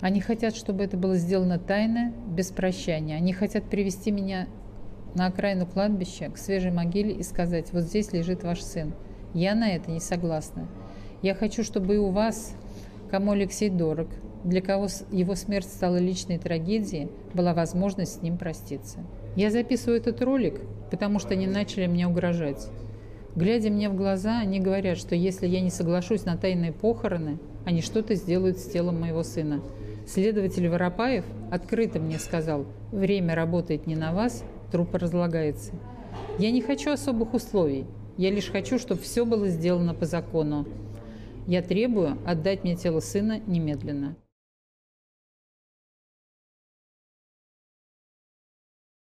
Они хотят, чтобы это было сделано тайно, без прощания. Они хотят привести меня на окраину кладбища, к свежей могиле и сказать, вот здесь лежит ваш сын. Я на это не согласна. Я хочу, чтобы и у вас, кому Алексей дорог, для кого его смерть стала личной трагедией, была возможность с ним проститься. Я записываю этот ролик, потому что они начали мне угрожать. Глядя мне в глаза, они говорят, что если я не соглашусь на тайные похороны, они что-то сделают с телом моего сына. Следователь Воропаев открыто мне сказал, время работает не на вас, труп разлагается. Я не хочу особых условий, я лишь хочу, чтобы все было сделано по закону. Я требую отдать мне тело сына немедленно.